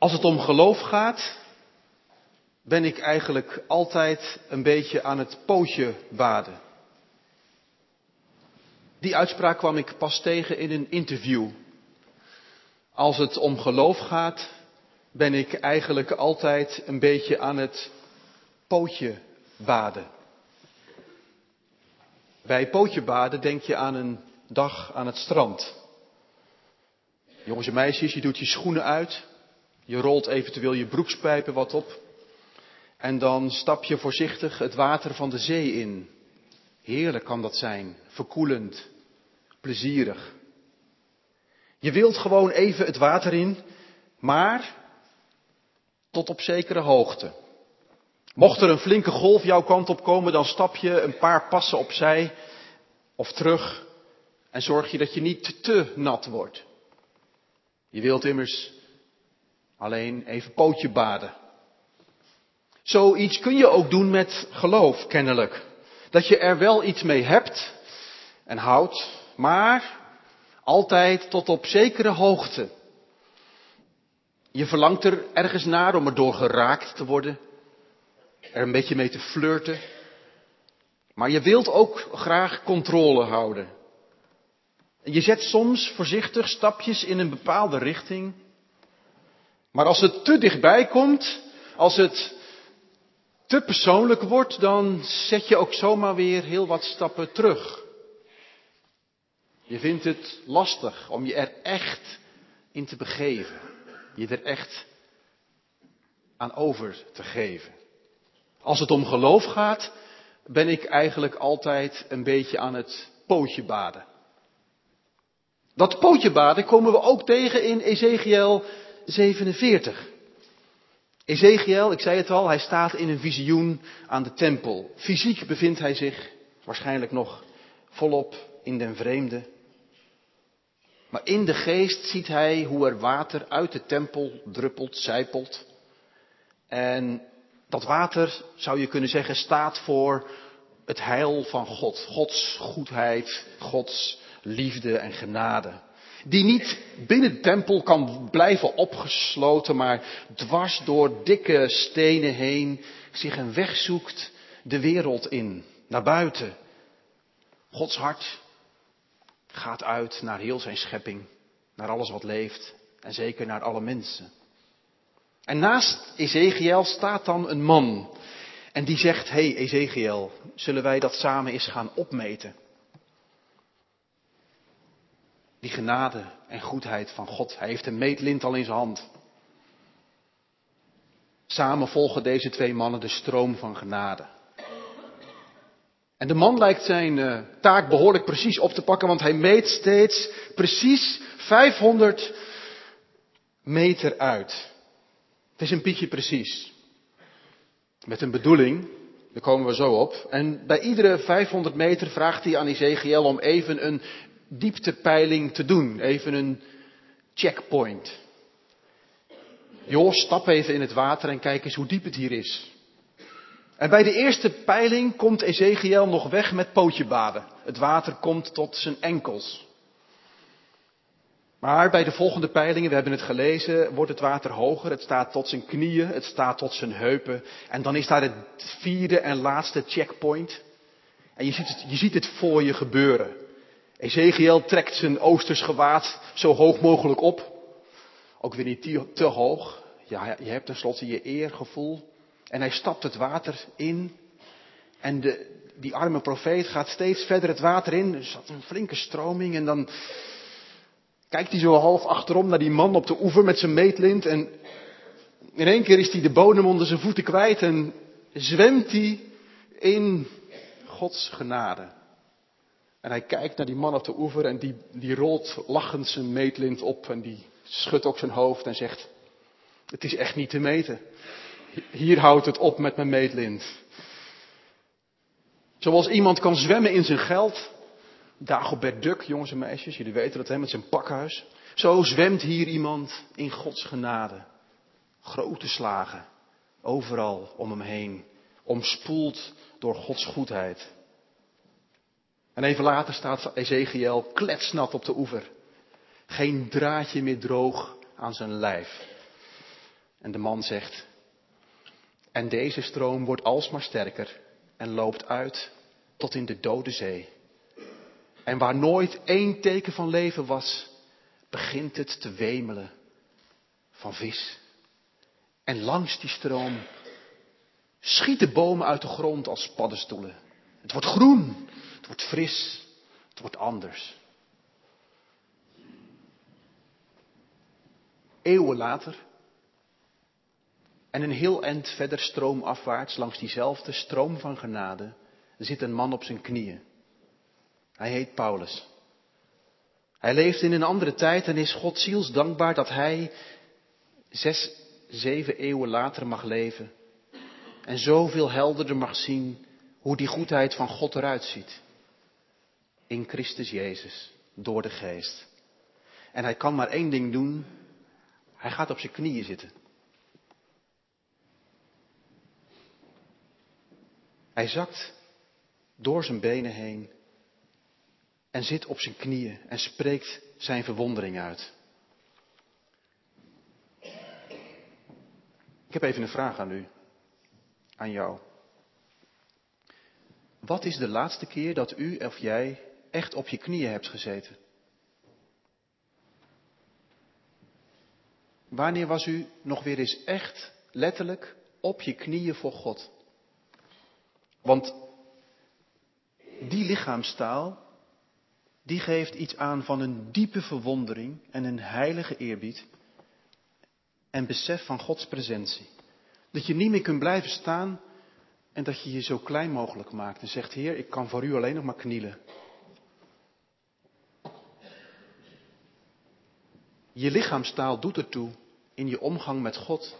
Als het om geloof gaat, ben ik eigenlijk altijd een beetje aan het pootje baden. Die uitspraak kwam ik pas tegen in een interview. Als het om geloof gaat, ben ik eigenlijk altijd een beetje aan het pootje baden. Bij pootje baden denk je aan een dag aan het strand. Jongens en meisjes, je doet je schoenen uit, je rolt eventueel je broekspijpen wat op en dan stap je voorzichtig het water van de zee in. Heerlijk kan dat zijn, verkoelend, plezierig. Je wilt gewoon even het water in, maar tot op zekere hoogte. Mocht er een flinke golf jouw kant op komen, dan stap je een paar passen opzij of terug en zorg je dat je niet te nat wordt. Je wilt immers alleen even pootje baden. Zoiets kun je ook doen met geloof, kennelijk. Dat je er wel iets mee hebt en houdt, maar altijd tot op zekere hoogte. Je verlangt er ergens naar om erdoor geraakt te worden, er een beetje mee te flirten. Maar je wilt ook graag controle houden. Je zet soms voorzichtig stapjes in een bepaalde richting. Maar als het te dichtbij komt, als het te persoonlijk wordt, dan zet je ook zomaar weer heel wat stappen terug. Je vindt het lastig om je er echt in te begeven. Je er echt aan over te geven. Als het om geloof gaat, ben ik eigenlijk altijd een beetje aan het pootje baden. Dat pootje baden komen we ook tegen in Ezekiel 47. Ezekiel, ik zei het al, hij staat in een visioen aan de tempel. Fysiek bevindt hij zich waarschijnlijk nog volop in den vreemde. Maar in de geest ziet hij hoe er water uit de tempel druppelt, zijpelt. En dat water, zou je kunnen zeggen, staat voor het heil van God. Gods goedheid, Gods liefde en genade. Die niet binnen de tempel kan blijven opgesloten, maar dwars door dikke stenen heen zich een weg zoekt de wereld in, naar buiten. Gods hart gaat uit naar heel zijn schepping, naar alles wat leeft en zeker naar alle mensen. En naast Ezekiel staat dan een man. En die zegt, hé hey Ezekiel, zullen wij dat samen eens gaan opmeten? Die genade en goedheid van God. Hij heeft een meetlint al in zijn hand. Samen volgen deze twee mannen de stroom van genade. En de man lijkt zijn uh, taak behoorlijk precies op te pakken, want hij meet steeds precies 500 meter uit. Het is een pietje precies. Met een bedoeling, daar komen we zo op. En bij iedere 500 meter vraagt hij aan Ezekiel om even een dieptepeiling te doen. Even een checkpoint. Joh, stap even in het water en kijk eens hoe diep het hier is. En bij de eerste peiling komt Ezekiel nog weg met pootje baden. Het water komt tot zijn enkels. Maar bij de volgende peilingen, we hebben het gelezen, wordt het water hoger. Het staat tot zijn knieën, het staat tot zijn heupen. En dan is daar het vierde en laatste checkpoint. En je ziet het, je ziet het voor je gebeuren. Ezekiel trekt zijn oosters gewaad zo hoog mogelijk op. Ook weer niet te, hoog. Ja, je hebt tenslotte je eergevoel. En hij stapt het water in. En de, die arme profeet gaat steeds verder het water in. Er zat een flinke stroming. En dan kijkt hij zo half achterom naar die man op de oever met zijn meetlint. En in één keer is hij de bodem onder zijn voeten kwijt. En zwemt hij in Gods genade. En hij kijkt naar die man op de oever en die, die rolt lachend zijn meetlint op en die schudt ook zijn hoofd en zegt, het is echt niet te meten. Hier houdt het op met mijn meetlint. Zoals iemand kan zwemmen in zijn geld. Dagobert Duk, jongens en meisjes, jullie weten dat hè, met zijn pakhuis. Zo zwemt hier iemand in Gods genade. Grote slagen, overal om hem heen, omspoeld door Gods goedheid. En even later staat Ezekiel kletsnat op de oever. Geen draadje meer droog aan zijn lijf. En de man zegt, en deze stroom wordt alsmaar sterker en loopt uit tot in de dode zee. En waar nooit één teken van leven was, begint het te wemelen van vis. En langs die stroom schieten bomen uit de grond als paddenstoelen. Het wordt groen, het wordt fris, het wordt anders. Eeuwen later, en een heel eind verder stroomafwaarts, langs diezelfde stroom van genade, zit een man op zijn knieën. Hij heet Paulus. Hij leeft in een andere tijd en is God ziels dankbaar dat hij zes, zeven eeuwen later mag leven. En zoveel helderder mag zien hoe die goedheid van God eruit ziet. In Christus Jezus, door de geest. En hij kan maar één ding doen. Hij gaat op zijn knieën zitten. Hij zakt door zijn benen heen en zit op zijn knieën en spreekt zijn verwondering uit. Ik heb even een vraag aan u, aan jou. Wat is de laatste keer dat u of jij echt op je knieën hebt gezeten? Wanneer was u nog weer eens echt letterlijk op je knieën voor God? Want die lichaamstaal, die geeft iets aan van een diepe verwondering en een heilige eerbied en besef van Gods presentie. Dat je niet meer kunt blijven staan en dat je je zo klein mogelijk maakt en zegt, Heer, ik kan voor u alleen nog maar knielen. Je lichaamstaal doet ertoe in je omgang met God.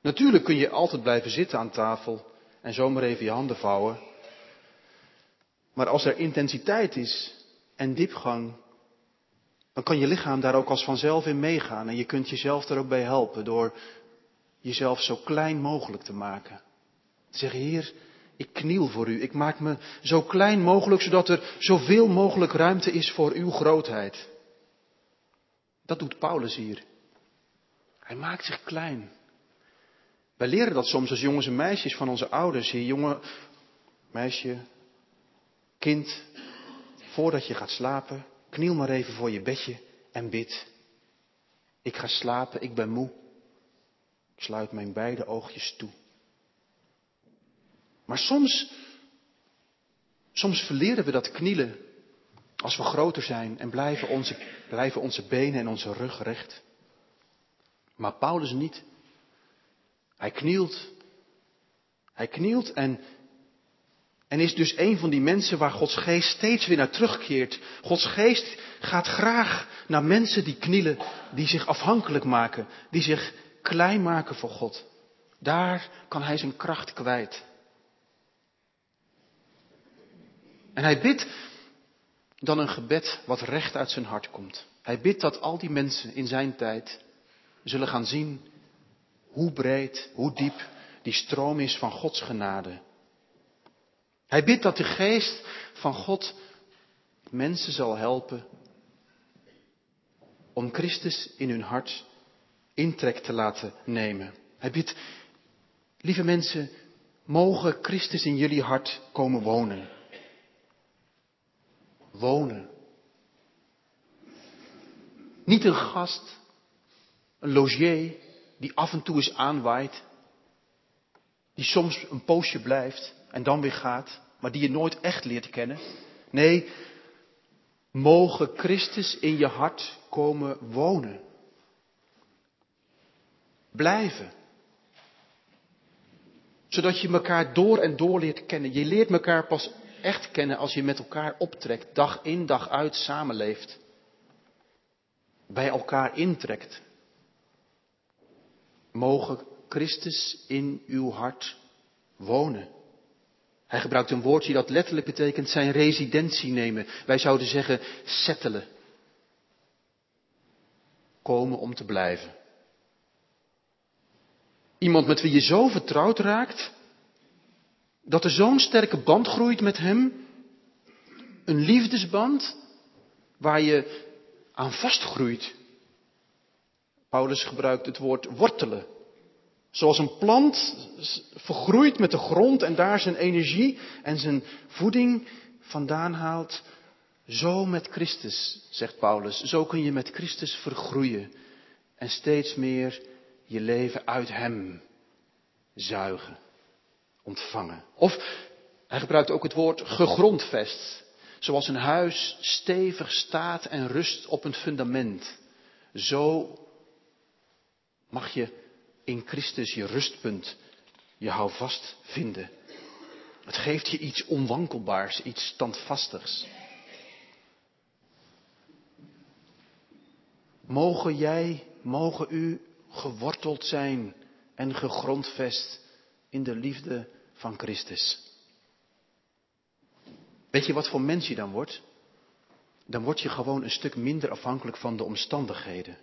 Natuurlijk kun je altijd blijven zitten aan tafel en zomaar even je handen vouwen. Maar als er intensiteit is en diepgang, dan kan je lichaam daar ook als vanzelf in meegaan. En je kunt jezelf er ook bij helpen door jezelf zo klein mogelijk te maken. Zeg, Heer, ik kniel voor u. Ik maak me zo klein mogelijk, zodat er zoveel mogelijk ruimte is voor uw grootheid. Dat doet Paulus hier. Hij maakt zich klein. Wij leren dat soms als jongens en meisjes van onze ouders. Hier, jongen, meisje, kind, voordat je gaat slapen, kniel maar even voor je bedje en bid. Ik ga slapen, ik ben moe. Ik sluit mijn beide oogjes toe. Maar soms, soms verleren we dat knielen als we groter zijn en blijven onze, blijven onze benen en onze rug recht. Maar Paulus niet. Hij knielt. Hij knielt en, en is dus een van die mensen waar Gods geest steeds weer naar terugkeert. Gods geest gaat graag naar mensen die knielen, die zich afhankelijk maken, die zich klein maken voor God. Daar kan hij zijn kracht kwijt. En hij bidt dan een gebed wat recht uit zijn hart komt. Hij bidt dat al die mensen in zijn tijd zullen gaan zien hoe breed, hoe diep die stroom is van Gods genade. Hij bidt dat de geest van God mensen zal helpen om Christus in hun hart intrek te laten nemen. Hij bidt, lieve mensen, mogen Christus in jullie hart komen wonen. Wonen. Niet een gast, een logier die af en toe eens aanwaait, die soms een poosje blijft en dan weer gaat, maar die je nooit echt leert kennen. Nee, mogen Christus in je hart komen wonen. Blijven. Zodat je elkaar door en door leert kennen. Je leert elkaar pas echt kennen als je met elkaar optrekt, dag in dag uit samenleeft. Bij elkaar intrekt. Mogen Christus in uw hart wonen. Hij gebruikt een woordje dat letterlijk betekent zijn residentie nemen. Wij zouden zeggen settelen. Komen om te blijven. Iemand met wie je zo vertrouwd raakt, dat er zo'n sterke band groeit met hem. Een liefdesband waar je aan vastgroeit. Paulus gebruikt het woord wortelen. Zoals een plant vergroeit met de grond en daar zijn energie en zijn voeding vandaan haalt. Zo met Christus, zegt Paulus. Zo kun je met Christus vergroeien en steeds meer je leven uit Hem zuigen, ontvangen. Of hij gebruikt ook het woord gegrondvest. Zoals een huis stevig staat en rust op een fundament. Zo mag je in Christus je rustpunt, je houvast vinden. Het geeft je iets onwankelbaars, iets standvastigs. Mogen jij, mogen u geworteld zijn en gegrondvest in de liefde van Christus. Weet je wat voor mens je dan wordt? Dan word je gewoon een stuk minder afhankelijk van de omstandigheden.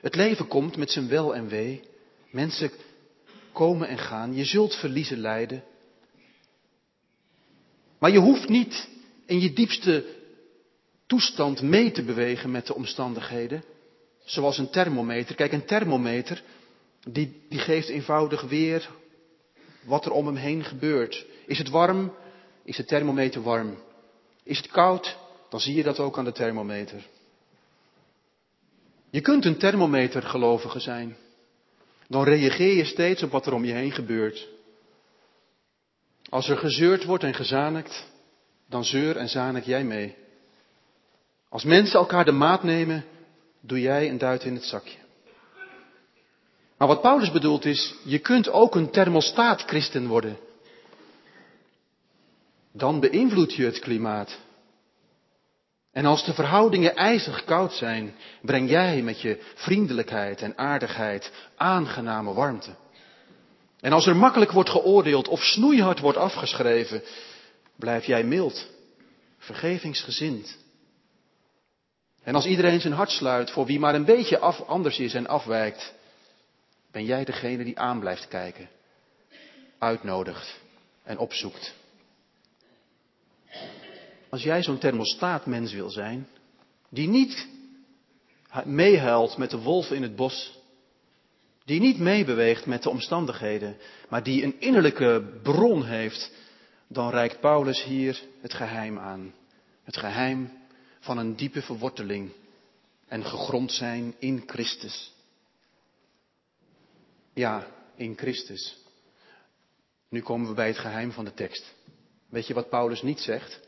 Het leven komt met zijn wel en wee. Mensen komen en gaan. Je zult verliezen lijden. Maar je hoeft niet in je diepste toestand mee te bewegen met de omstandigheden. Zoals een thermometer. Kijk, een thermometer, die, die geeft eenvoudig weer wat er om hem heen gebeurt. Is het warm? Is de thermometer warm? Is het koud? Dan zie je dat ook aan de thermometer. Je kunt een thermometer gelovige zijn. Dan reageer je steeds op wat er om je heen gebeurt. Als er gezeurd wordt en gezanikt, dan zeur en zanik jij mee. Als mensen elkaar de maat nemen, doe jij een duit in het zakje. Maar wat Paulus bedoelt is, je kunt ook een thermostaat christen worden. Dan beïnvloed je het klimaat. En als de verhoudingen ijzig koud zijn, breng jij met je vriendelijkheid en aardigheid aangename warmte. En als er makkelijk wordt geoordeeld of snoeihard wordt afgeschreven, blijf jij mild, vergevingsgezind. En als iedereen zijn hart sluit voor wie maar een beetje anders is en afwijkt, ben jij degene die aan blijft kijken, uitnodigt en opzoekt. Als jij zo'n thermostaatmens wil zijn, die niet meehuilt met de wolf in het bos, die niet meebeweegt met de omstandigheden, maar die een innerlijke bron heeft, dan reikt Paulus hier het geheim aan. Het geheim van een diepe verworteling en gegrond zijn in Christus. Ja, in Christus. Nu komen we bij het geheim van de tekst. Weet je wat Paulus niet zegt?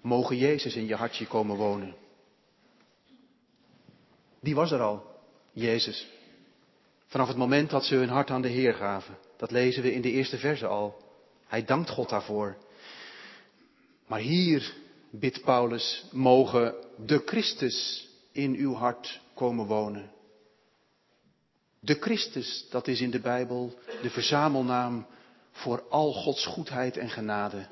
Mogen Jezus in je hartje komen wonen. Die was er al, Jezus. Vanaf het moment dat ze hun hart aan de Heer gaven. Dat lezen we in de eerste verse al. Hij dankt God daarvoor. Maar hier bidt Paulus, mogen de Christus in uw hart komen wonen. De Christus, dat is in de Bijbel de verzamelnaam voor al Gods goedheid en genade.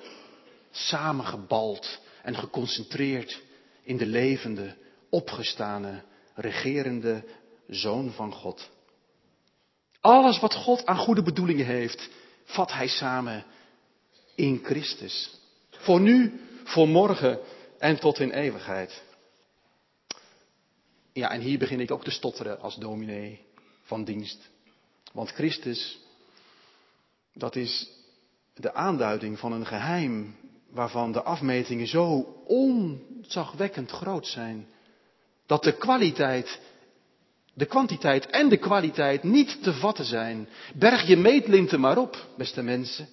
Samengebald en geconcentreerd in de levende, opgestane, regerende Zoon van God. Alles wat God aan goede bedoelingen heeft, vat Hij samen in Christus. Voor nu, voor morgen en tot in eeuwigheid. Ja, en hier begin ik ook te stotteren als dominee van dienst. Want Christus, dat is de aanduiding van een geheim waarvan de afmetingen zo onzagwekkend groot zijn. Dat de kwaliteit, de kwantiteit en de kwaliteit niet te vatten zijn. Berg je meetlinten maar op, beste mensen.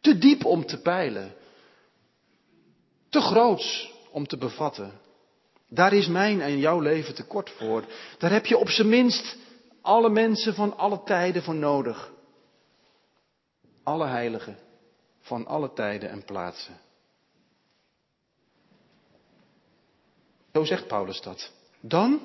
Te diep om te peilen. Te groots om te bevatten. Daar is mijn en jouw leven te kort voor. Daar heb je op zijn minst alle mensen van alle tijden voor nodig. Alle heiligen van alle tijden en plaatsen. Zo zegt Paulus dat. Dan,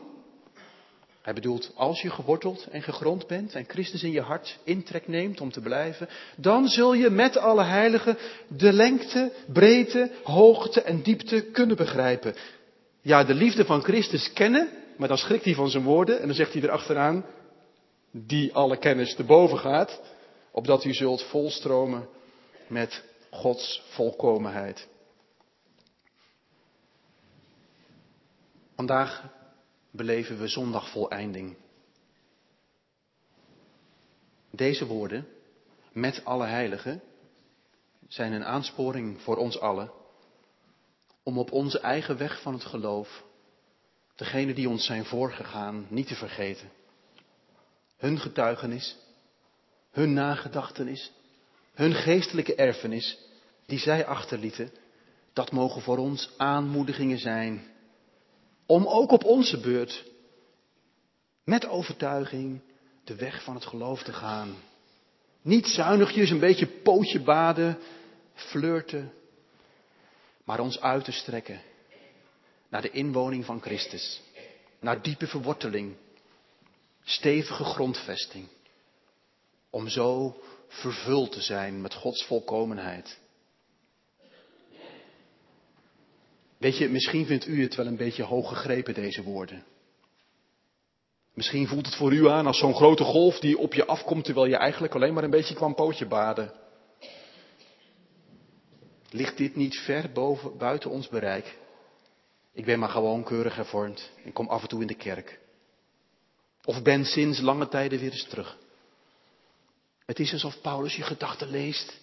hij bedoelt als je geworteld en gegrond bent en Christus in je hart intrek neemt om te blijven, dan zul je met alle heiligen de lengte, breedte, hoogte en diepte kunnen begrijpen. Ja, de liefde van Christus kennen, maar dan schrikt hij van zijn woorden en dan zegt hij erachteraan, die alle kennis te boven gaat, opdat u zult volstromen met Gods volkomenheid. Vandaag beleven we zondagvoleinding. Deze woorden, met alle heiligen, zijn een aansporing voor ons allen om op onze eigen weg van het geloof degenen die ons zijn voorgegaan niet te vergeten. Hun getuigenis, hun nagedachtenis, hun geestelijke erfenis die zij achterlieten, dat mogen voor ons aanmoedigingen zijn om ook op onze beurt met overtuiging de weg van het geloof te gaan. Niet zuinigjes een beetje pootje baden, flirten, maar ons uit te strekken naar de inwoning van Christus, naar diepe verworteling, stevige grondvesting, om zo vervuld te zijn met Gods volkomenheid. Weet je, misschien vindt u het wel een beetje hoog gegrepen, deze woorden. Misschien voelt het voor u aan als zo'n grote golf die op je afkomt terwijl je eigenlijk alleen maar een beetje kwam pootje baden. Ligt dit niet ver boven, buiten ons bereik? Ik ben maar gewoon keurig hervormd en kom af en toe in de kerk. Of ben sinds lange tijden weer eens terug. Het is alsof Paulus je gedachten leest.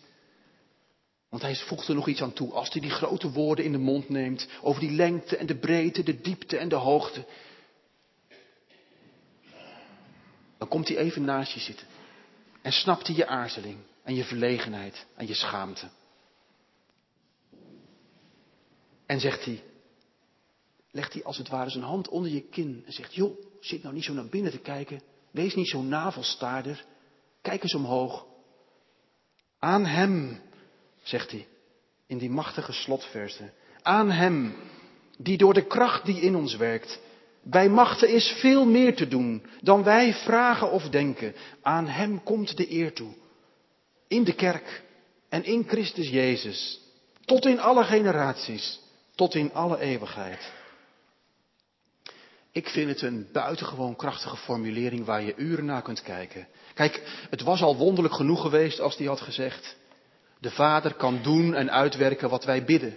Want hij voegt er nog iets aan toe. Als hij die grote woorden in de mond neemt over die lengte en de breedte, de diepte en de hoogte. Dan komt hij even naast je zitten. En snapt hij je aarzeling en je verlegenheid en je schaamte. En zegt hij, legt hij als het ware zijn hand onder je kin en zegt, joh, zit nou niet zo naar binnen te kijken. Wees niet zo navelstaarder. Kijk eens omhoog. Aan hem, zegt hij in die machtige slotverse. Aan hem, die door de kracht die in ons werkt, bij machten is veel meer te doen dan wij vragen of denken. Aan hem komt de eer toe. In de kerk en in Christus Jezus. Tot in alle generaties. Tot in alle eeuwigheid. Ik vind het een buitengewoon krachtige formulering waar je uren naar kunt kijken. Kijk, het was al wonderlijk genoeg geweest als hij had gezegd, de Vader kan doen en uitwerken wat wij bidden.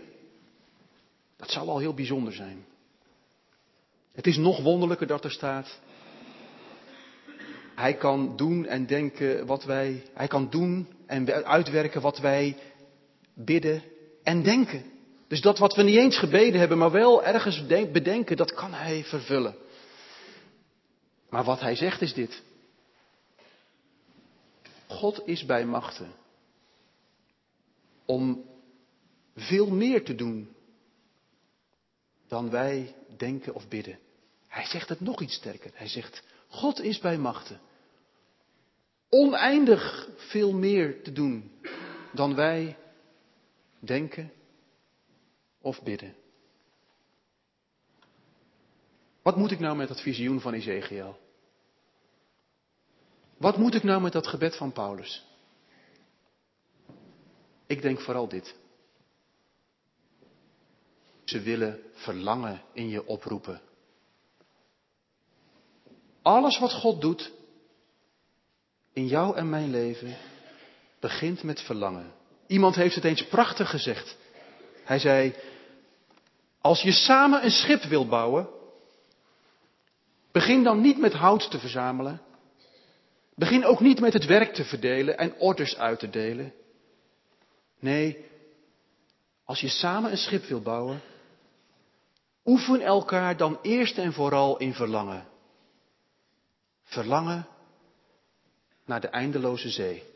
Dat zou al heel bijzonder zijn. Het is nog wonderlijker dat er staat, hij kan doen en denken wat wij, hij kan doen en uitwerken wat wij bidden en denken. Dus dat wat we niet eens gebeden hebben, maar wel ergens bedenken, dat kan hij vervullen. Maar wat hij zegt is dit. God is bij machten om veel meer te doen dan wij denken of bidden. Hij zegt het nog iets sterker. Hij zegt, God is bij machten oneindig veel meer te doen dan wij denken of bidden. Wat moet ik nou met dat visioen van Ezekiel? Wat moet ik nou met dat gebed van Paulus? Ik denk vooral dit. Ze willen verlangen in je oproepen. Alles wat God doet in jou en mijn leven begint met verlangen. Iemand heeft het eens prachtig gezegd. Hij zei, als je samen een schip wil bouwen, begin dan niet met hout te verzamelen. Begin ook niet met het werk te verdelen en orders uit te delen. Nee, als je samen een schip wil bouwen, oefen elkaar dan eerst en vooral in verlangen. Verlangen naar de eindeloze zee.